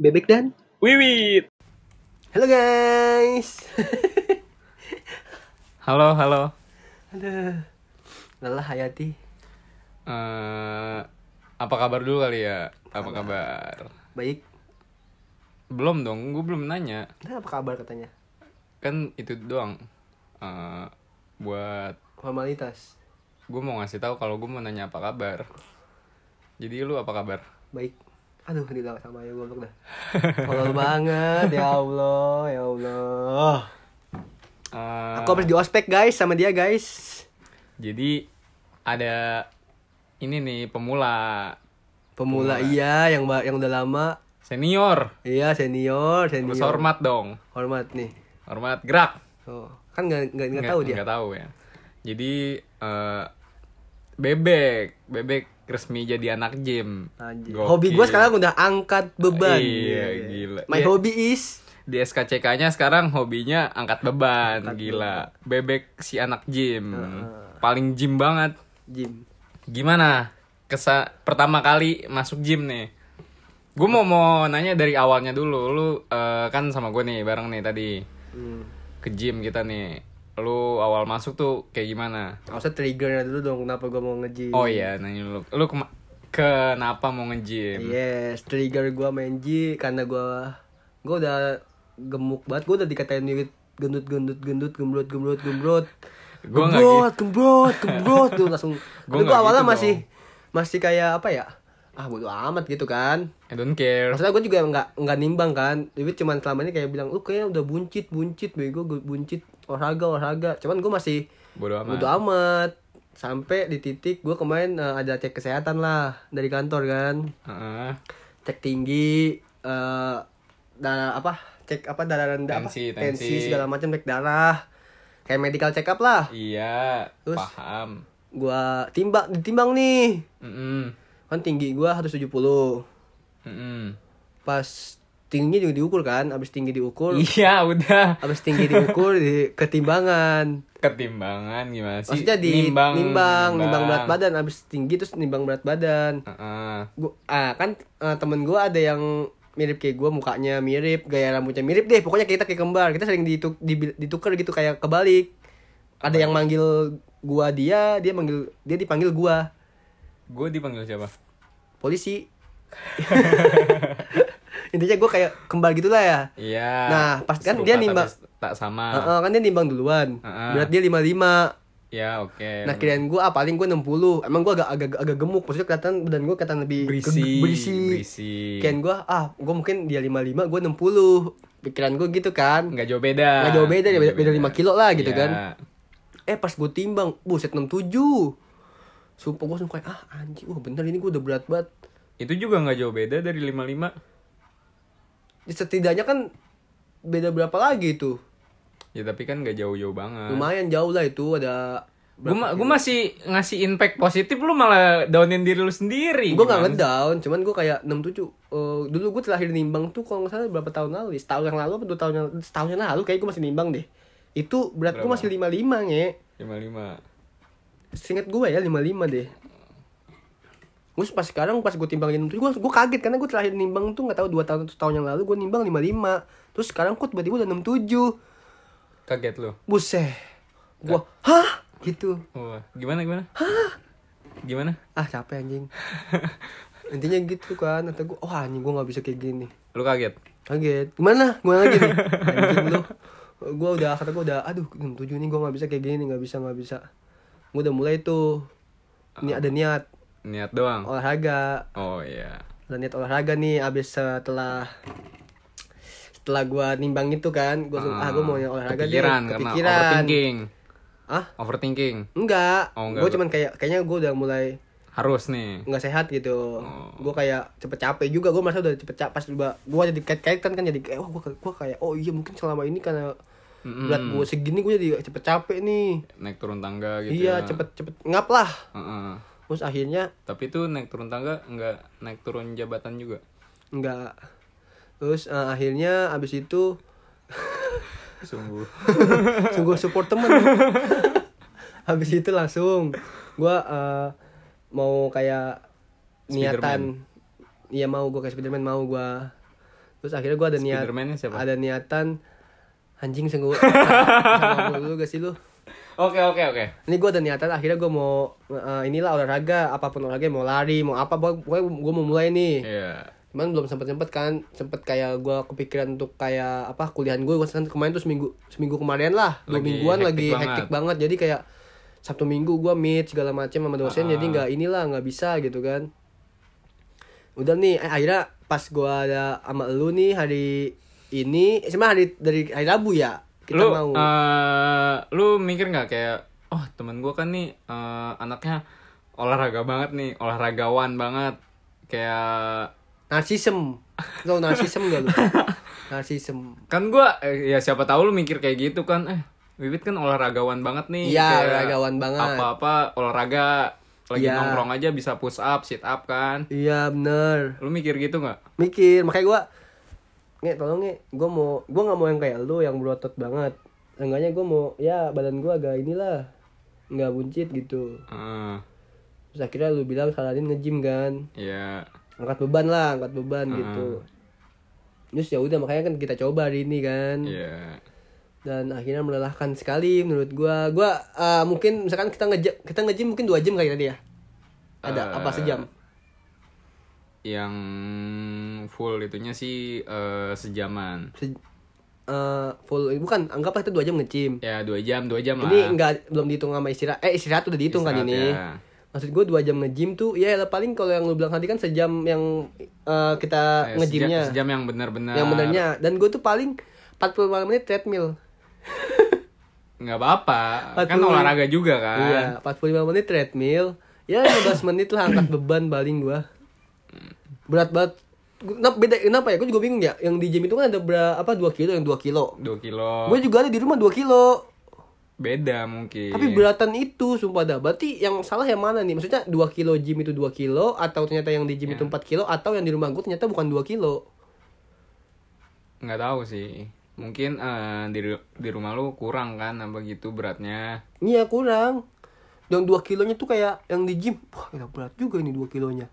Bebek dan Wiwit. Halo guys Halo, halo. Aduh Lelah Hayati Eh, apa kabar dulu kali ya? Apa kabar? Baik Belum dong, gue belum nanya. Nah, apa kabar katanya? Kan itu doang. Eh, buat Formalitas gue mau ngasih tahu kalau gue mau nanya apa kabar. Jadi lu apa kabar? Baik Aduh dibilang sama ya goblok dah Tolol banget Ya Allah Ya Allah Eh, Aku habis di ospek guys Sama dia guys Jadi ada ini nih pemula Pemula iya Yang yang udah lama senior. Iya senior Senior Harus hormat dong. Hormat nih Hormat gerak. oh. Kan nggak nggak tahu dia Nggak tahu ya. Jadi eh, bebek, bebek resmi jadi anak gym. Hobi gue sekarang udah angkat beban Iya, gila. My Iya. hobby is Di SKCK-nya sekarang hobinya angkat beban, gila. Bebek si anak gym. Paling gym banget. Gym Gimana? Kesa pertama kali masuk gym nih. Gue mau mau nanya dari awalnya dulu. Lu eh, kan sama gue nih bareng nih tadi hmm. ke gym kita nih. Lu awal masuk tuh kayak gimana? Maksudnya triggernya dulu dong kenapa gue mau nge-gym? Oh iya, nanya lu. Lu kema- kenapa mau nge-gym? Yes, trigger gue main G karena gue gue udah gemuk banget, gue udah dikatain mirip gendut gendut gendut gembrot gembrot gembrot. Gua nggak gembrot gembrot gembrot. Tuh langsung. Gua gue awalnya gitu masih masih kayak apa ya? Ah bodo amat gitu kan. I don't care. maksudnya gue juga nggak nggak nimbang kan. Tapi cuman selama ini kayak bilang lu kayaknya udah buncit buncit bego gue buncit olahraga olahraga cuman gue masih Bodo amat. bodo amat sampai di titik gue kemarin eh, ada cek kesehatan lah dari kantor kan Heeh. cek tinggi eh darah apa cek apa darah rendah Tensi, apa tensi. segala macam cek darah kayak medical check up lah Iya, Terus? paham. gua timbang ditimbang nih Mm-mm. kan tinggi gua 170 Mm-mm. pas tingginya juga diukur kan abis tinggi diukur Iya, udah. abis tinggi diukur di ketimbangan Ketimbangan gimana sih? maksudnya di nimbang nimbang, berat badan abis tinggi terus nimbang berat badan Heeh. gua ah kan eh, temen gua ada yang mirip kayak gua mukanya mirip gaya rambutnya mirip deh pokoknya kita kayak kembar kita sering dituk, di- ditukar gitu kayak kebalik ada yang manggil gua dia dia manggil dia dipanggil gua Gue dipanggil siapa? polisi intinya gua kayak kembar gitulah ya Iya. Nah, pas kan dia nimbang- tak sama. Heeh, kan dia nimbang duluan Heeh. berat dia 55 Ya, oke. Nah kirain gue ah paling gue 60 Emang gue agak, agak agak gemuk Maksudnya kelihatan badan gue kelihatan lebih berisi, berisi. berisi. Kirain gue ah gue mungkin dia 55 gue 60 Pikiran gue gitu kan Nggak jauh beda. Nggak jauh beda, Nggak beda- beda lima kilo lah gitu Iya. kan. Eh pas gue timbang Buset 67 Sumpah gue langsung kayak ah anjing Wah bener ini gue udah berat banget Itu juga nggak jauh beda dari 55. Ya, Setidaknya kan Beda berapa lagi tuh Ya tapi kan nggak jauh-jauh banget. Lumayan jauh lah itu ada Gue gue masih ngasih impact positif lu malah downin diri lu sendiri. gue gak ngedown cuman gue kayak 67 Eh, dulu gue terakhir nimbang tuh kalau nggak salah berapa tahun lalu ya? setahun yang lalu apa dua tahun yang setahun yang lalu kayak gue masih nimbang deh itu berat gue masih 55 nge 55. Seingat gue ya 55 deh Terus pas sekarang pas gue timbang 67 gue gue kaget karena gue terakhir nimbang tuh nggak tahu dua tahun atau setahun yang lalu gue nimbang 55 terus sekarang kok tiba-tiba udah 67 Kaget lu. buset. Gue hah? Gitu. Wah, gimana gimana? Gimana? ah capek anjing. Intinya gitu kan kata gue oh anjing gue nggak bisa kayak gini. Lu kaget? kaget. Gimana? Gue lagi nih. Anjing lu. Gue udah kata gue udah aduh tujuh nih gue nggak bisa kayak gini nggak bisa nggak bisa. Gue udah mulai tuh. Ini ada niat Niat doang. olahraga Oh iya. ada niat olahraga nih abis setelah setelah gue nimbang itu kan gue ah gue mau olahraga deh kepikiran, karena kepikiran overthinking. ah Overthinking. enggak, Oh, enggak. gue cuman kayak kayaknya gue udah mulai Harus nih. nggak sehat gitu Oh. gue kayak cepet capek juga gue merasa udah cepet capek pas gue gue jadi kait kaitan kan jadi kayak wah gue gue kayak oh iya mungkin selama ini karena Mm-mm. berat gue segini gue jadi cepet capek nih Naik turun tangga gitu iya ya. cepet cepet ngap lah Heeh. Terus akhirnya Tapi itu naik turun tangga nggak naik turun jabatan juga. nggak terus eh, akhirnya abis itu Sungguh. sungguh support temen habis itu langsung gue eh, mau kayak niatan iya mau gue kayak Spiderman mau gue terus akhirnya gue ada niat siapa? ada niatan anjing sama dulu gak sih lu Oke oke oke. ini gue ada niatan akhirnya gue mau eh, inilah olahraga apa pun olahraga mau lari mau apa pokoknya gue mau mulai nih Iya. cuman belum sempet sempet kan sempet kayak gue kepikiran untuk kayak apa kuliahan gue gue kemarin tuh seminggu seminggu kemarin lah dua Lagi mingguan hektik lagi banget. hektik banget jadi kayak sabtu minggu gue meet segala macam sama dosen Ah. jadi nggak inilah nggak bisa gitu kan udah nih eh, akhirnya pas gue ada sama lu nih hari ini eh, sebenarnya hari dari hari rabu ya kita lu mau. eh, lu mikir nggak kayak oh temen gue kan nih eh, anaknya olahraga banget nih olahragawan banget. Kayak narsisem lo narsisem gak lu? Narsisem kan gue ya siapa tahu lu mikir kayak gitu kan eh Bibit kan olahragawan banget nih. Iya, olahragawan banget. apa-apa olahraga lagi Iya. nongkrong aja bisa push up sit up kan. Iya bener. Lu mikir gitu nggak? Mikir makanya gue nge tolong nge gue mau gue nggak mau yang kayak lu yang berotot banget. Enggaknya gue mau ya badan gue agak inilah nggak buncit gitu. Heeh. terus akhirnya lu bilang saranin nge-gym kan. Ya angkat beban lah angkat beban gitu. Terus ya udah makanya kan kita coba hari ini kan. Ya dan akhirnya melelahkan sekali menurut gue gue eh, mungkin misalkan kita nge kita nge-gym mungkin dua jam kali tadi ya? Ada Eh, apa sejam? yang full itunya sih eh, sejaman Se- eh, full bukan anggaplah itu dua jam nge-gym ya dua jam dua jam lah Ini enggak belum dihitung sama istirahat. Eh istirahat udah dihitung kan Istirahat, ini. ya. Maksud gue dua jam nge-gym tuh ya lah paling kalau yang lu bilang tadi kan sejam yang eh, kita Eh, nge-gymnya. sejam, sejam yang benar-benar Yang benernya. Dan gue tuh paling 45 menit treadmill. nggak apa-apa kan 40. olahraga juga kan Iya, 45 menit treadmill. Ya 15 menit lah angkat beban paling gua. Berat banget. Kenapa beda kenapa ya? Gue juga bingung ya. Yang di gym itu kan ada berapa apa 2 kilo yang 2 kilo. dua kilo Gue juga ada di rumah 2 kilo. beda mungkin Tapi beratan itu sumpah dah. Berarti yang salah yang mana nih? Maksudnya 2 kilo gym itu 2 kilo atau ternyata yang di gym itu 4 kilo atau yang di rumah gue ternyata bukan 2 kilo. nggak tahu sih mungkin eh, di di rumah lu kurang kan apa gitu beratnya Iya kurang. Yang 2 kilonya tuh kayak yang di gym. Wah, gila berat juga ini 2 kilonya.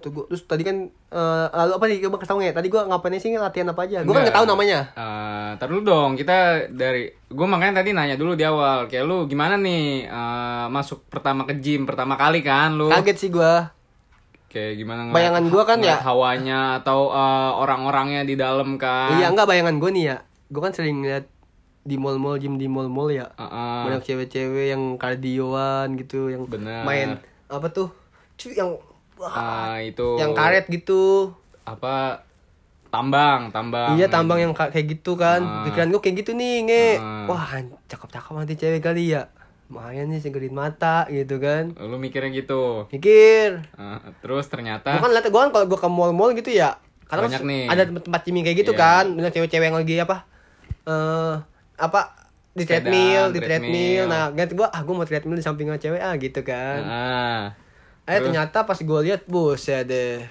Atau gua terus tadi kan eh, lalu apa nih coba kasih tau nggak? Tadi gua ngapain sih latihan apa aja? Gua kan nggak tahu namanya. Eh, tar dulu dong kita dari gue makanya tadi nanya dulu di awal kayak lu gimana nih eh, masuk pertama ke gym pertama kali kan lu Kaget sih gua. kayak gimana Bayangan gua kan ya- hawanya atau eh, orang-orangnya di dalam kan Iya enggak bayangan gua nih ya. Gua kan sering lihat di mall-mall gym di mall-mall ya. Heeh. banyak cewek-cewek yang kardioan gitu yang Bener. main apa tuh Cuy, yang wah, Ah, itu yang karet gitu. Apa? Tambang tambang. Iya tambang yang ka- kayak gitu kan. Ah. pikiran gue kayak gitu nih nge. Ah. wah cakep-cakep nanti cewek kali ya. Lumayan nih segerin mata gitu kan. Lu mikirnya gitu. Mikir. Eh, terus ternyata gue kan liat gue kan kalau gue ke mall-mall gitu ya karena Banyak nih. ada tempat gym kayak gitu Iya. kan. Banyak cewek-cewek yang lagi apa eh apa di treadmill di treadmill. treadmill. Nah ganti gua ah gue mau treadmill di samping cewek ah gitu kan. Ah, Eh ternyata pas gue lihat buset deh.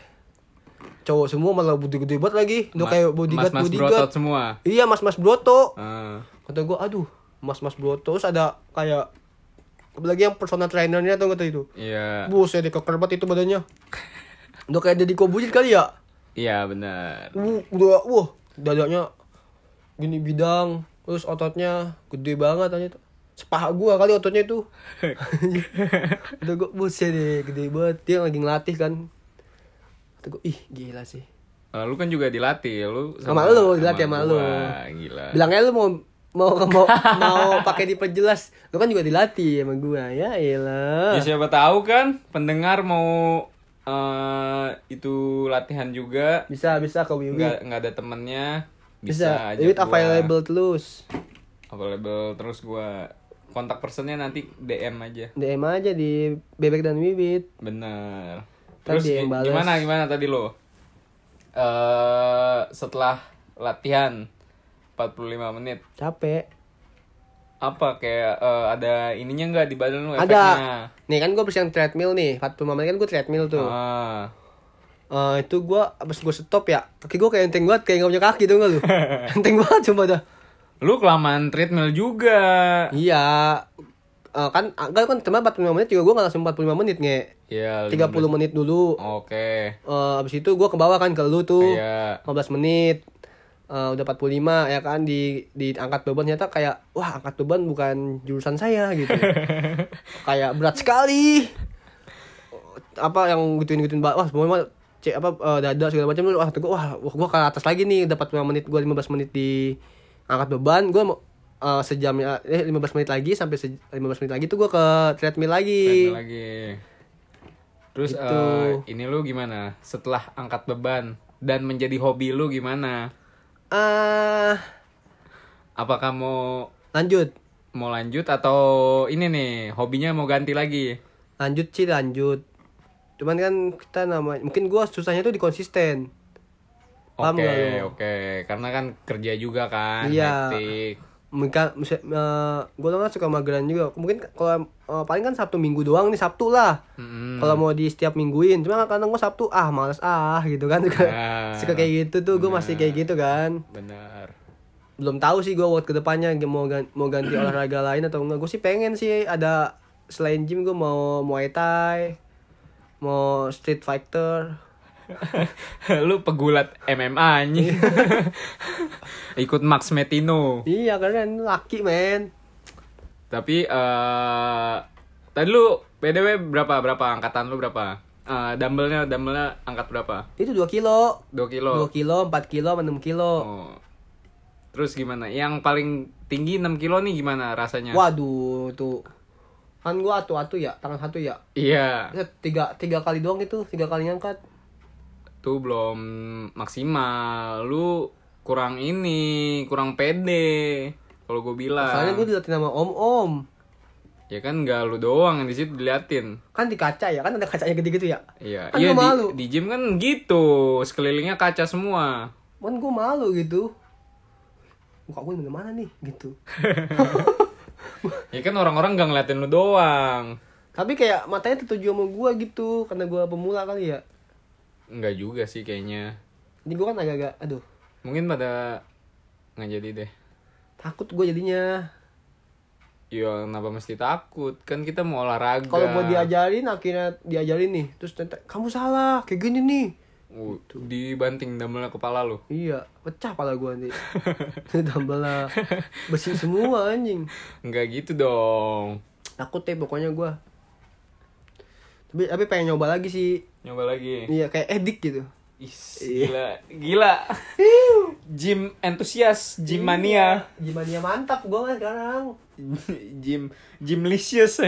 Cowok semua malah gede-gede banget lagi. Udah ma- kayak bodyguard mas-mas bodyguard. berotot semua Iya, mas-mas broto. Ah, Kata gue, aduh, mas-mas broto. Terus ada kayak apalagi yang personal trainernya atau kata itu. iya Buset deh keker banget itu badannya. Udah kayak Deddy Kobujit kali ya. iya benar Uh, udah wah, dadanya gini bidang, terus ototnya gede banget aja tuh. Sepaha gua kali ototnya itu. Udah gua buset deh, gede banget. Dia lagi ngelatih kan. Kata gua, ih gila sih. Eh, lu kan juga dilatih lu Sama lu, dilatih sama lu. gua. gila Bilangnya lu mau mau mau mau pakai diperjelas. Lu kan juga dilatih sama gua. Ya elah. ya siapa tahu kan pendengar mau eh itu latihan juga Bisa bisa ke Wiwi. nggak nggak ada temennya bisa, Bisa. aja Wiwi available terus. available terus gua kontak personnya nanti DM aja. DM aja di Bebek dan Wiwit. bener. Terus yang gimana gimana tadi lo? Eh setelah latihan 45 menit. Capek. apa kayak eh, ada ininya nggak di badan lu Ada. efeknya? Nih kan gue bersihin treadmill nih. 45 menit kan gue treadmill tuh. Ah. Eh, Itu gue abis gue stop ya Kaki gue kayak enteng banget Kayak gak punya kaki tuh gak lu? Enteng banget coba dah lu kelamaan treadmill juga. Iya. Eh, kan enggak kan cuma 45 menit juga. Gue nggak langsung 45 menit nge. Iya. 30 menit dulu. Oke. Eh, abis itu gue ke bawah kan ke lu tuh. Iya. 15 menit. Eh, udah 45 ya kan di di angkat beban. Ternyata kayak wah angkat beban bukan jurusan saya gitu. Kayak berat sekali. Apa yang gituin gituin wah semuanya cek apa eh, dada segala macam. Wah tuh gua wah wah, gua ke atas lagi nih dapat 5 menit. Gua 15 menit di angkat beban gua mau eh, sejam ya eh 15 menit lagi sampai se- 15 menit lagi tuh gua ke treadmill lagi Treadmill lagi. Terus Gitu. eh, ini lu gimana? Setelah angkat beban dan menjadi hobi lu gimana? ah Apakah mau lanjut mau lanjut atau ini nih hobinya mau ganti lagi? lanjut sih lanjut cuman kan kita nama mungkin gua susahnya tuh di konsisten Paham Oke, lu? oke. Karena kan kerja juga kan, Iya. hektik. mungkin misal- eh, gua kan suka mageran juga mungkin kalau eh, paling kan sabtu minggu doang nih sabtu lah Mm-mm. kalau mau di setiap mingguin cuma kadang gua sabtu ah males ah gitu kan suka, Nah, suka kayak gitu tuh gua masih kayak gitu kan Benar. belum tahu sih gua buat ke depannya mau gan- mau ganti olahraga lain atau enggak gue sih pengen sih ada selain gym gua mau muay thai mau street fighter lu pegulat MMA anjing. Ikut Max Metino. iya keren laki men Tapi eh tadi lu BDW berapa berapa angkatan lu berapa? Eh dumbbellnya dumbbellnya angkat berapa? itu 2 kilo 2 kilo. 2 kilo 4 kilo 6 kilo Oh. Terus gimana? Yang paling tinggi 6 kilo nih gimana rasanya? waduh tuh kan gua atu-atu ya tangan satu ya Iya, Ya, tiga tiga kali doang itu tiga kali ngangkat tuh belum maksimal. Lu kurang ini, kurang pede. Kalau gue bilang. soalnya gue diliatin sama om om Ya kan nggak lu doang yang di situ diliatin. kan di kaca ya kan ada kacanya gede gitu ya Iya, Kan iya di, malu. di gym kan gitu, sekelilingnya kaca semua. kan gue malu gitu muka gue mana mana nih gitu Ya kan orang-orang nggak ngeliatin lu doang. tapi kayak matanya tertuju sama gue gitu karena gue pemula kali ya Enggak juga sih kayaknya. ini gue kan agak-agak aduh Mungkin pada nggak jadi deh. takut gue jadinya Ya kenapa mesti takut? Kan kita mau olahraga. kalau mau diajarin akhirnya diajarin nih terus ternyata kamu salah kayak gini nih Uh, dibanting dumbbellnya kepala lu. iya pecah pala gue nanti lah besi semua anjing Enggak gitu dong. takut deh pokoknya gue tapi tapi pengen nyoba lagi sih. Nyoba lagi. iya kayak edik gitu. Is, gila, gila. Gym entusias, gym mania. gimana ya mantap gue kan sekarang. Gym gymlicious.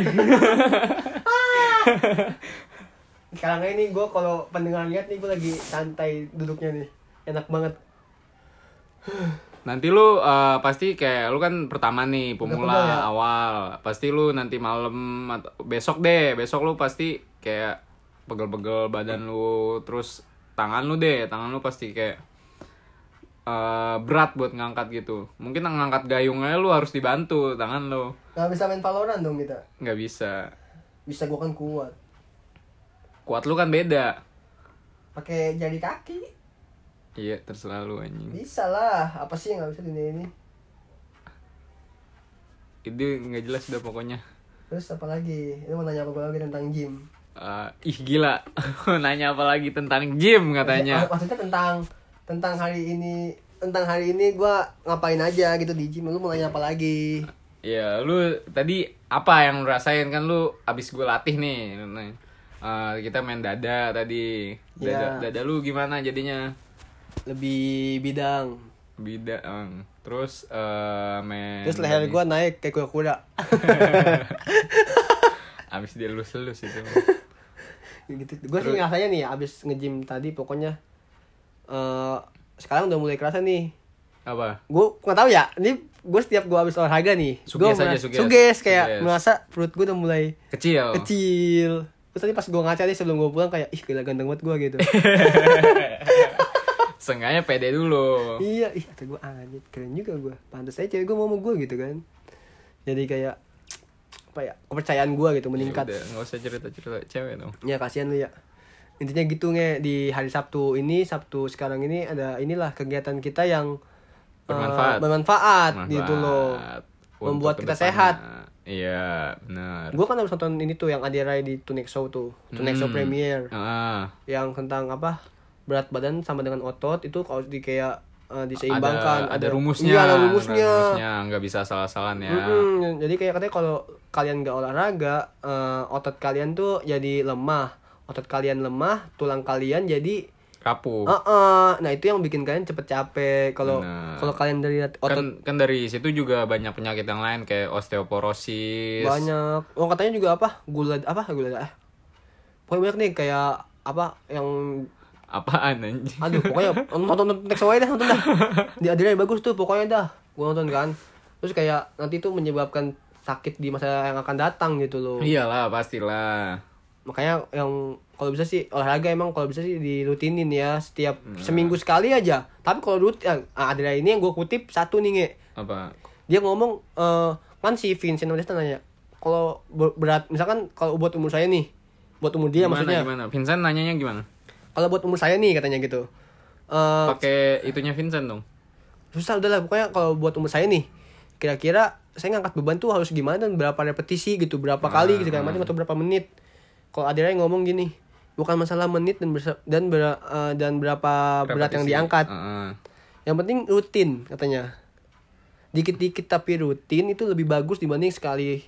sekarang ini gue kalau pendengar lihat nih gue lagi santai duduknya nih. Enak banget nanti lu eh, pasti kayak lu kan pertama nih pemula ya? awal. Pasti lu nanti malam atau besok deh, besok lu pasti kayak pegel-pegel badan lu terus tangan lu deh, tangan lu pasti kayak eh, berat buat ngangkat gitu. Mungkin ngangkat gayungnya lu harus dibantu tangan lu. nggak bisa main Valorant dong kita nggak bisa. bisa gue kan kuat Kuat lu kan beda. pakai jari kaki Iya, terserah lu anjing. bisa lah apa sih yang nggak bisa di dunia ini Itu nggak jelas udah pokoknya. terus apa lagi ini mau nanya apa lagi tentang gym Eh, ih gila, nanya apa lagi tentang gym katanya. Maksud- maksudnya tentang tentang hari ini tentang hari ini gue ngapain aja gitu di gym lu mau nanya apa lagi Ya, lu tadi apa yang lu rasain kan lu abis gue latih nih. Eh, kita main dada tadi. Dada, Iya. dada lu gimana jadinya? Lebih bidang Bidang. Terus eh main terus leher gue naik kayak kuda-kuda abis dia lus-lus itu. gitu gue sih ngerasanya nih abis nge-gym tadi pokoknya eh sekarang udah mulai kerasa nih apa? gue nggak tahu ya ini gue setiap gue abis olahraga nih Suges gue suges. suges kayak Suges. merasa perut gue udah mulai Kecil. kecil terus tadi pas gue ngaca nih sebelum gue pulang kayak ih gila ganteng banget gue gitu Seenggaknya pede dulu. iya ih kata gue anjir keren juga gue pantas aja cewek gue mau sama gue gitu kan jadi kayak apa ya kepercayaan gue gitu meningkat Ya udah, usah cerita-cerita cewek dong. ya kasihan lu ya intinya gitu nge di hari Sabtu ini Sabtu sekarang ini ada inilah kegiatan kita yang eh, Bermanfaat. bermanfaat Bermanfaat. gitu loh membuat kita sehat. Iya, benar. Gue kan habis nonton ini tuh yang Adirai di Tunic Show tuh, Tunic Show Hmm. Premiere, Ah, yang tentang apa berat badan sama dengan otot itu kalau di kayak eh, diseimbangkan, ada, ada rumusnya. Iya, ada rumusnya. rumusnya, nggak bisa salah-salahan ya. Mm-mm. Jadi kayak katanya kalau kalian nggak olahraga, eh, otot kalian tuh jadi lemah, otot kalian lemah, tulang kalian jadi Rapuh. Heeh. Nah itu yang bikin kalian cepet capek. Kalau kalau kalian dari otot kan kan dari situ juga banyak penyakit yang lain kayak osteoporosis. banyak. Oh katanya juga apa? Gula apa? Gula eh. Pokoknya banyak nih kayak apa yang Apaan anjing? aduh pokoknya nonton nonton next dah nonton dah. Di Adira bagus tuh pokoknya dah. Gua nonton kan. Terus kayak nanti itu menyebabkan sakit di masa yang akan datang gitu loh. Iyalah, pastilah. Makanya yang kalau bisa sih olahraga emang kalau bisa sih dirutinin ya setiap seminggu sekali aja. Tapi kalau rutin ah, Adira ini yang gue kutip satu nih nge. Apa? dia ngomong eh kan si Vincent Modesta nanya kalau ber- berat misalkan kalau buat umur saya nih buat umur dia gimana, maksudnya gimana? Vincent nanyanya gimana? Kalau buat umur saya nih katanya gitu eh Pakai itunya Vincent dong. susah udah lah pokoknya kalau buat umur saya nih kira-kira saya ngangkat beban tuh harus gimana dan berapa repetisi gitu berapa kali gitu kayak macam atau berapa menit kalau Adira yang ngomong gini bukan masalah menit dan bersa- dan ber- eh, dan berapa berat yang Repetisi. diangkat Heeh. yang penting rutin katanya dikit-dikit tapi rutin itu lebih bagus dibanding sekali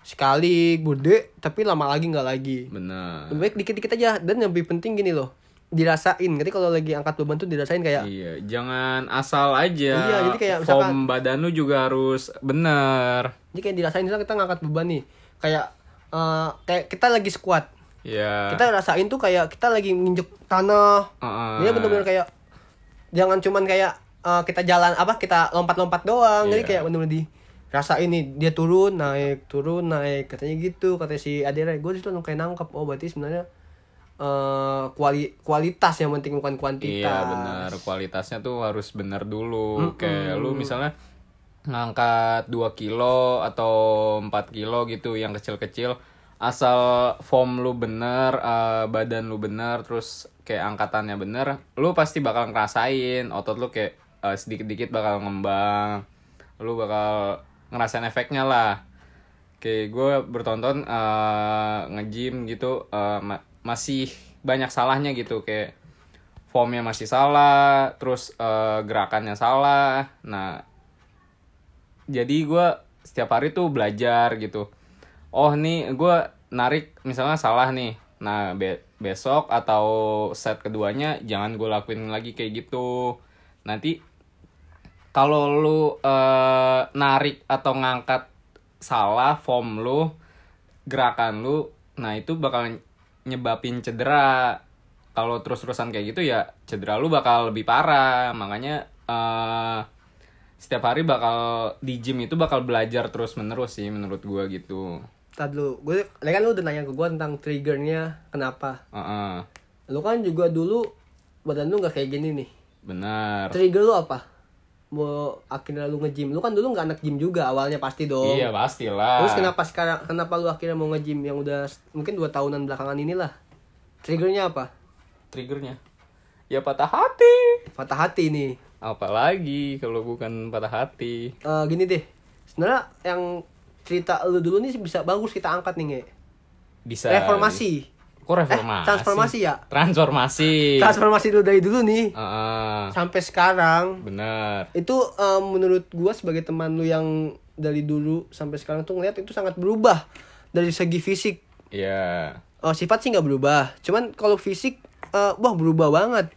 sekali bude tapi lama lagi nggak lagi Benar. lebih baik dikit-dikit aja dan yang lebih penting gini loh dirasain jadi kalau lagi angkat beban tuh dirasain kayak Iya, jangan asal aja. Iya, jadi kayak form misalkan- badan lu juga harus bener. jadi kayak dirasain misalnya kita ngangkat beban nih kayak eh, kayak kita lagi squat Iya. kita rasain tuh kayak kita lagi nginjek tanah Heeh. dia bener-bener kayak jangan cuman kayak eh, kita jalan apa kita lompat-lompat doang jadi Iya. kayak bener-bener di rasain nih dia turun naik turun naik katanya gitu kata si Adira gue di situ langsung kayak nangkep oh berarti sebenarnya eh kuali kualitas yang penting bukan kuantitas. Iya benar. Kualitasnya tuh harus benar dulu. Kayak lu misalnya ngangkat 2 kilo atau 4 kilo gitu yang kecil-kecil asal form lu bener eh, badan lu bener terus kayak angkatannya bener lu pasti bakal ngerasain. Otot lu kayak eh, sedikit-dikit bakal ngembang. Lu bakal ngerasain efeknya lah. Kayak gue bertonton eh, nge-gym gitu ma- masih banyak salahnya gitu kayak formnya masih salah terus eh, gerakannya salah. Nah jadi gue setiap hari tuh belajar gitu. Oh nih gue narik misalnya salah nih. Nah be- besok atau set keduanya jangan gue lakuin lagi kayak gitu. Nanti kalau lu eh, narik atau ngangkat salah form lu gerakan lu nah itu bakal nyebabin cedera kalau terus-terusan kayak gitu ya cedera lu bakal lebih parah makanya eh setiap hari bakal di gym itu bakal belajar terus menerus sih menurut gua gitu Tadi dulu, gue kan lu udah nanya ke gue tentang triggernya kenapa. Heeh. Lu kan juga dulu badan lu nggak kayak gini nih. benar Trigger lu apa? Mau akhirnya lu nge-gym. Lu kan dulu nggak anak gym juga awalnya pasti dong. iya pastilah Terus kenapa sekarang kenapa lu akhirnya mau nge-gym yang udah mungkin dua tahunan belakangan inilah? Triggernya apa? triggernya ya patah hati Patah hati nih. apalagi kalau bukan patah hati Eh, gini deh. Sebenarnya yang cerita lu dulu nih bisa bagus kita angkat nih, Nge. bisa Reformasi. Kok reformasi Eh, transformasi ya? transformasi Transformasi dulu dari dulu nih Heeh. sampai sekarang. benar Itu eh, menurut gua sebagai teman lu yang dari dulu sampai sekarang tuh ngeliat itu sangat berubah dari segi fisik. Iya. Oh, sifat sih nggak berubah. Cuman kalau fisik, eh, wah berubah banget.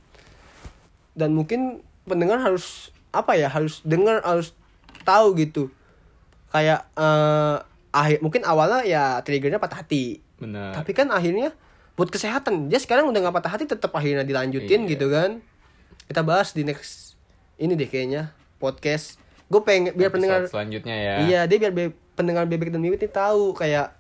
Dan mungkin pendengar harus apa ya? Harus dengar, harus tahu gitu. Kayak eh akhir mungkin awalnya ya triggernya patah hati. benar Tapi kan akhirnya buat kesehatan dia sekarang udah nggak patah hati tetap akhirnya dilanjutin Iya. gitu kan. Kita bahas di next ini deh kayaknya podcast. Gue pengen biar Episode pendengar selanjutnya ya Iya, dia biar be- pendengar bebek dan bibit ini tahu kayak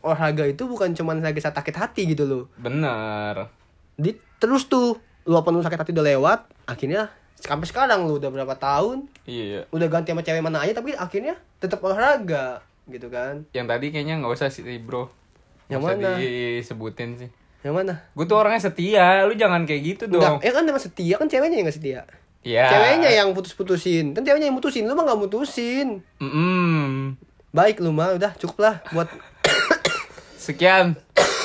olahraga itu bukan cuma lagi saat sakit hati gitu loh. benar Di terus tuh luapan lu sakit hati udah lewat, akhirnya sampai sekarang lu udah berapa tahun, iya udah ganti sama cewek mana aja tapi akhirnya tetap olahraga gitu kan. yang tadi kayaknya nggak usah sih bro Yang usah mana? disebutin sih Yang mana? gue tuh orangnya setia lu jangan kayak gitu dong Enggak, ya kan emang setia kan ceweknya yang gak setia. Ya. Ceweknya yang putus-putusin. Kan ceweknya yang mutusin, lu mah gak mutusin. Mm-mm. Baik lu mah udah cukup lah buat Sekian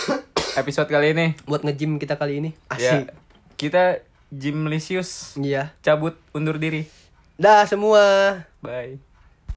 episode kali ini. buat nge-gym kita kali ini. Ya, Asik. kita Jimlicious Iya. cabut undur diri. Dah semua. Bye.